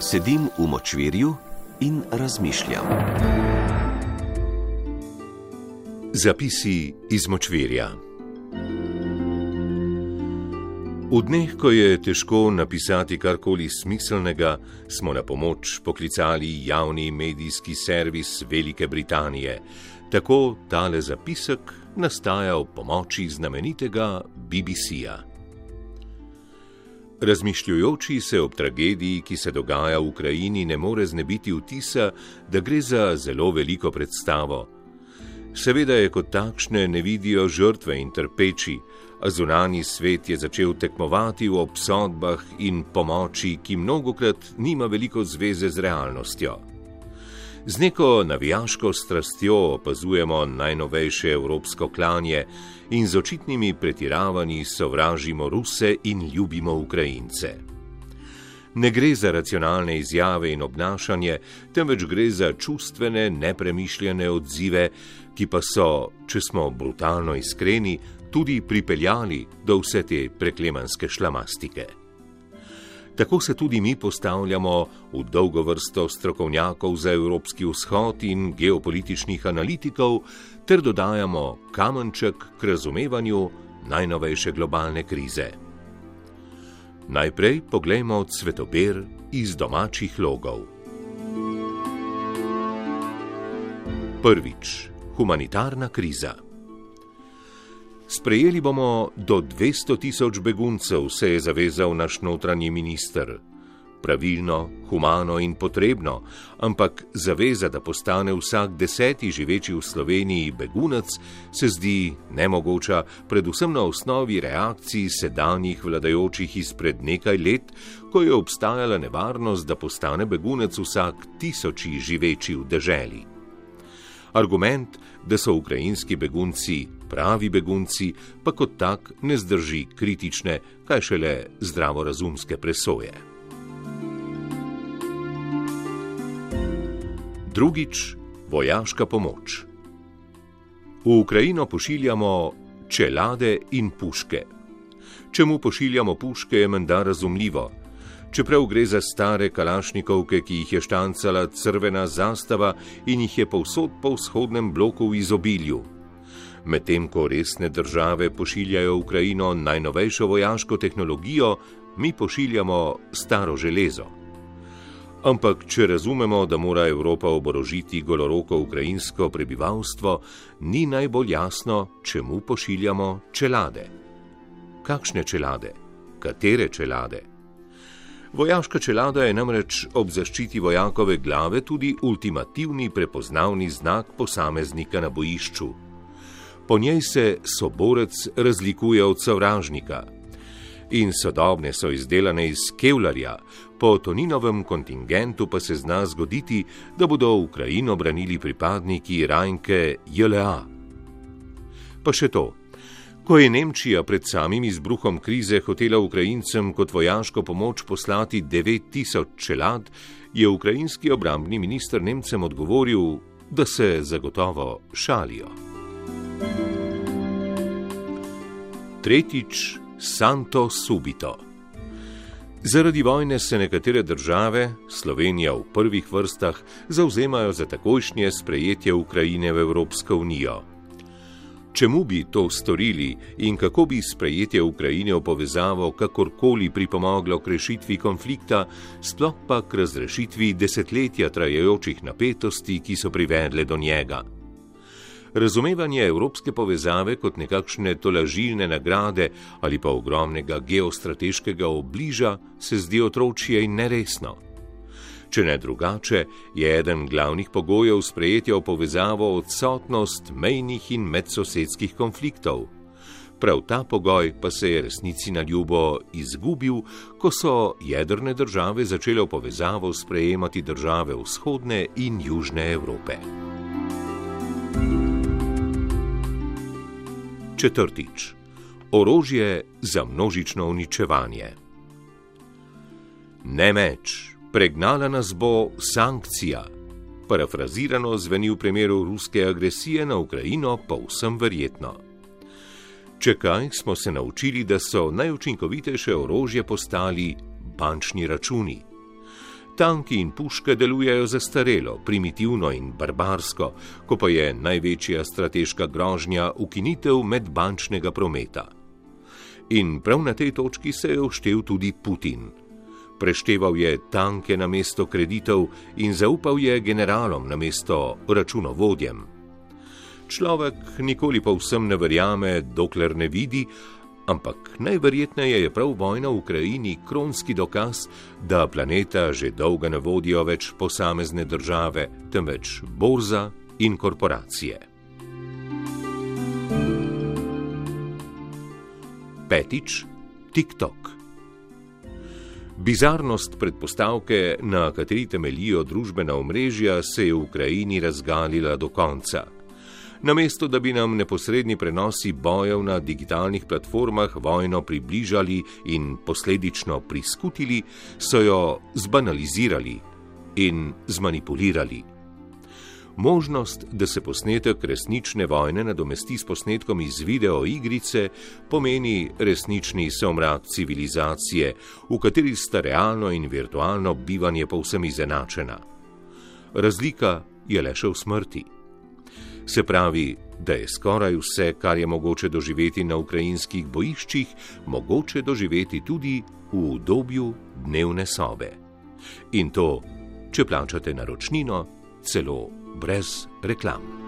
Sedim v močvirju in razmišljam. Zapisi iz močvirja. V dneh, ko je težko napisati karkoli smiselnega, smo na pomoč poklicali javni medijski servis Velike Britanije. Tako tale zapisek nastaja ob pomoči znamenitega BBC-ja. Razmišljujoči se ob tragediji, ki se dogaja v Ukrajini, ne more znebiti vtisa, da gre za zelo veliko predstavo. Seveda je kot takšne ne vidijo žrtve in trpeči, a zunani svet je začel tekmovati v obsodbah in pomoči, ki mnogokrat nima veliko zveze z realnostjo. Z neko navijaško strastjo opazujemo najnovejše evropsko klanje in z očitnimi pretiravanji sovražimo Ruse in ljubimo Ukrajince. Ne gre za racionalne izjave in obnašanje, temveč gre za čustvene, nepremišljene odzive, ki pa so, če smo brutalno iskreni, tudi pripeljali do vse te preklemanske šlamastike. Tako se tudi mi postavljamo v dolgo vrsto strokovnjakov za Evropski vzhod in geopolitičnih analitikov, ter dodajamo kamenček k razumevanju najnovejše globalne krize. Najprej poglejmo cvetober iz domačih logov. Prvič, humanitarna kriza. Sprejeli bomo do 200 tisoč beguncev, se je zavezal naš notranji minister. Pravilno, humano in potrebno, ampak zaveza, da postane vsak deseti živeči v Sloveniji begunec, se zdi nemogoča, predvsem na osnovi reakcij sedanjih vladajočih izpred nekaj let, ko je obstajala nevarnost, da postane begunec vsak tisoči živeči v deželi. Argument, da so ukrajinski begunci pravi begunci, pa kot tak ne zdrži kritične, kaj šele zdravorazumske presoje. Drugič, vojaška pomoč. V Ukrajino pošiljamo čelade in puške. Čemu pošiljamo puške, je menda razumljivo. Čeprav gre za stare kalašnikovke, ki jih je štancala crvena zastava in jih je povsod po vzhodnem bloku v izobilju medtem ko resne države pošiljajo v Ukrajino najnovejšo vojaško tehnologijo, mi pošiljamo staro železo. Ampak, če razumemo, da mora Evropa oborožiti goloroko ukrajinsko prebivalstvo, ni najbolj jasno, čemu pošiljamo čelade. Kakšne čelade? Katere čelade? Vojaška čelada je namreč ob zaščiti vojakove glave tudi ultimativni prepoznavni znak posameznika na bojišču, po njej se soborec razlikuje od sovražnika. In sodobne so izdelane iz kevlarja, po Toninovem kontingentu pa se zna zgoditi, da bodo Ukrajino branili pripadniki Rajnke JLA. Pa še to. Ko je Nemčija pred samim izbruhom krize hotela Ukrajincem kot vojaško pomoč poslati 9000 čelad, je ukrajinski obrambni minister Nemcem odgovoril, da se zagotovo šalijo. Tretjič, Santo Subito. Zaradi vojne se nekatere države, Slovenija v prvih vrstah, zauzemajo za takojšnje sprejetje Ukrajine v Evropsko unijo. Čemu bi to storili in kako bi sprejetje Ukrajine v povezavo kakorkoli pripomoglo k rešitvi konflikta, sploh pa k razrešitvi desetletja trajajočih napetosti, ki so privedle do njega? Razumevanje evropske povezave kot nekakšne tolažilne nagrade ali pa ogromnega geostrateškega obliža se zdi otročje in neresno. Če ne drugače, je eden glavnih pogojev sprejetja v povezavo odsotnost mejnih in medsosedskih konfliktov. Prav ta pogoj pa se je resnici na ljubo izgubil, ko so jedrne države začele v povezavo sprejemati države vzhodne in južne Evrope. Četrtič. Orožje za množično uničevanje. Ne meč, pregnala nas bo sankcija. Parafrazirano zveni v primeru ruske agresije na Ukrajino povsem verjetno. Če kaj smo se naučili, da so najučinkovitejše orožje postali bančni računi. Tanki in puške delujejo zastarelo, primitivno in barbarsko, ko pa je največja strateška grožnja ukinitev medbančnega prometa. In prav na tej točki se je vštel tudi Putin. Prešteval je tanke na mesto kreditov in zaupal je generalom na mesto računovodjem. Človek nikoli povsem ne verjame, dokler ne vidi, ampak najverjetneje je prav vojna v Ukrajini kronski dokaz, da planeta že dolgo ne vodijo več posamezne države, temveč borza in korporacije. Petič, TikTok. Bizarnost predpostavke, na kateri temeljijo družbena omrežja, se je v Ukrajini razgalila do konca. Namesto da bi nam neposredni prenosi bojev na digitalnih platformah vojno približali in posledično priskutili, so jo zbanalizirali in zmanipulirali. Možnost, da se posnetek resnične vojne nadomesti s posnetkom iz videoigrice, pomeni resnični somrak civilizacije, v kateri sta realno in virtualno bivanje povsem izenačena. Razlika je le še v smrti. Se pravi, da je skoraj vse, kar je mogoče doživeti na ukrajinskih bojiščih, mogoče doživeti tudi v obdobju dnevne sobe. In to, če plačate naročnino, celo brez reklam.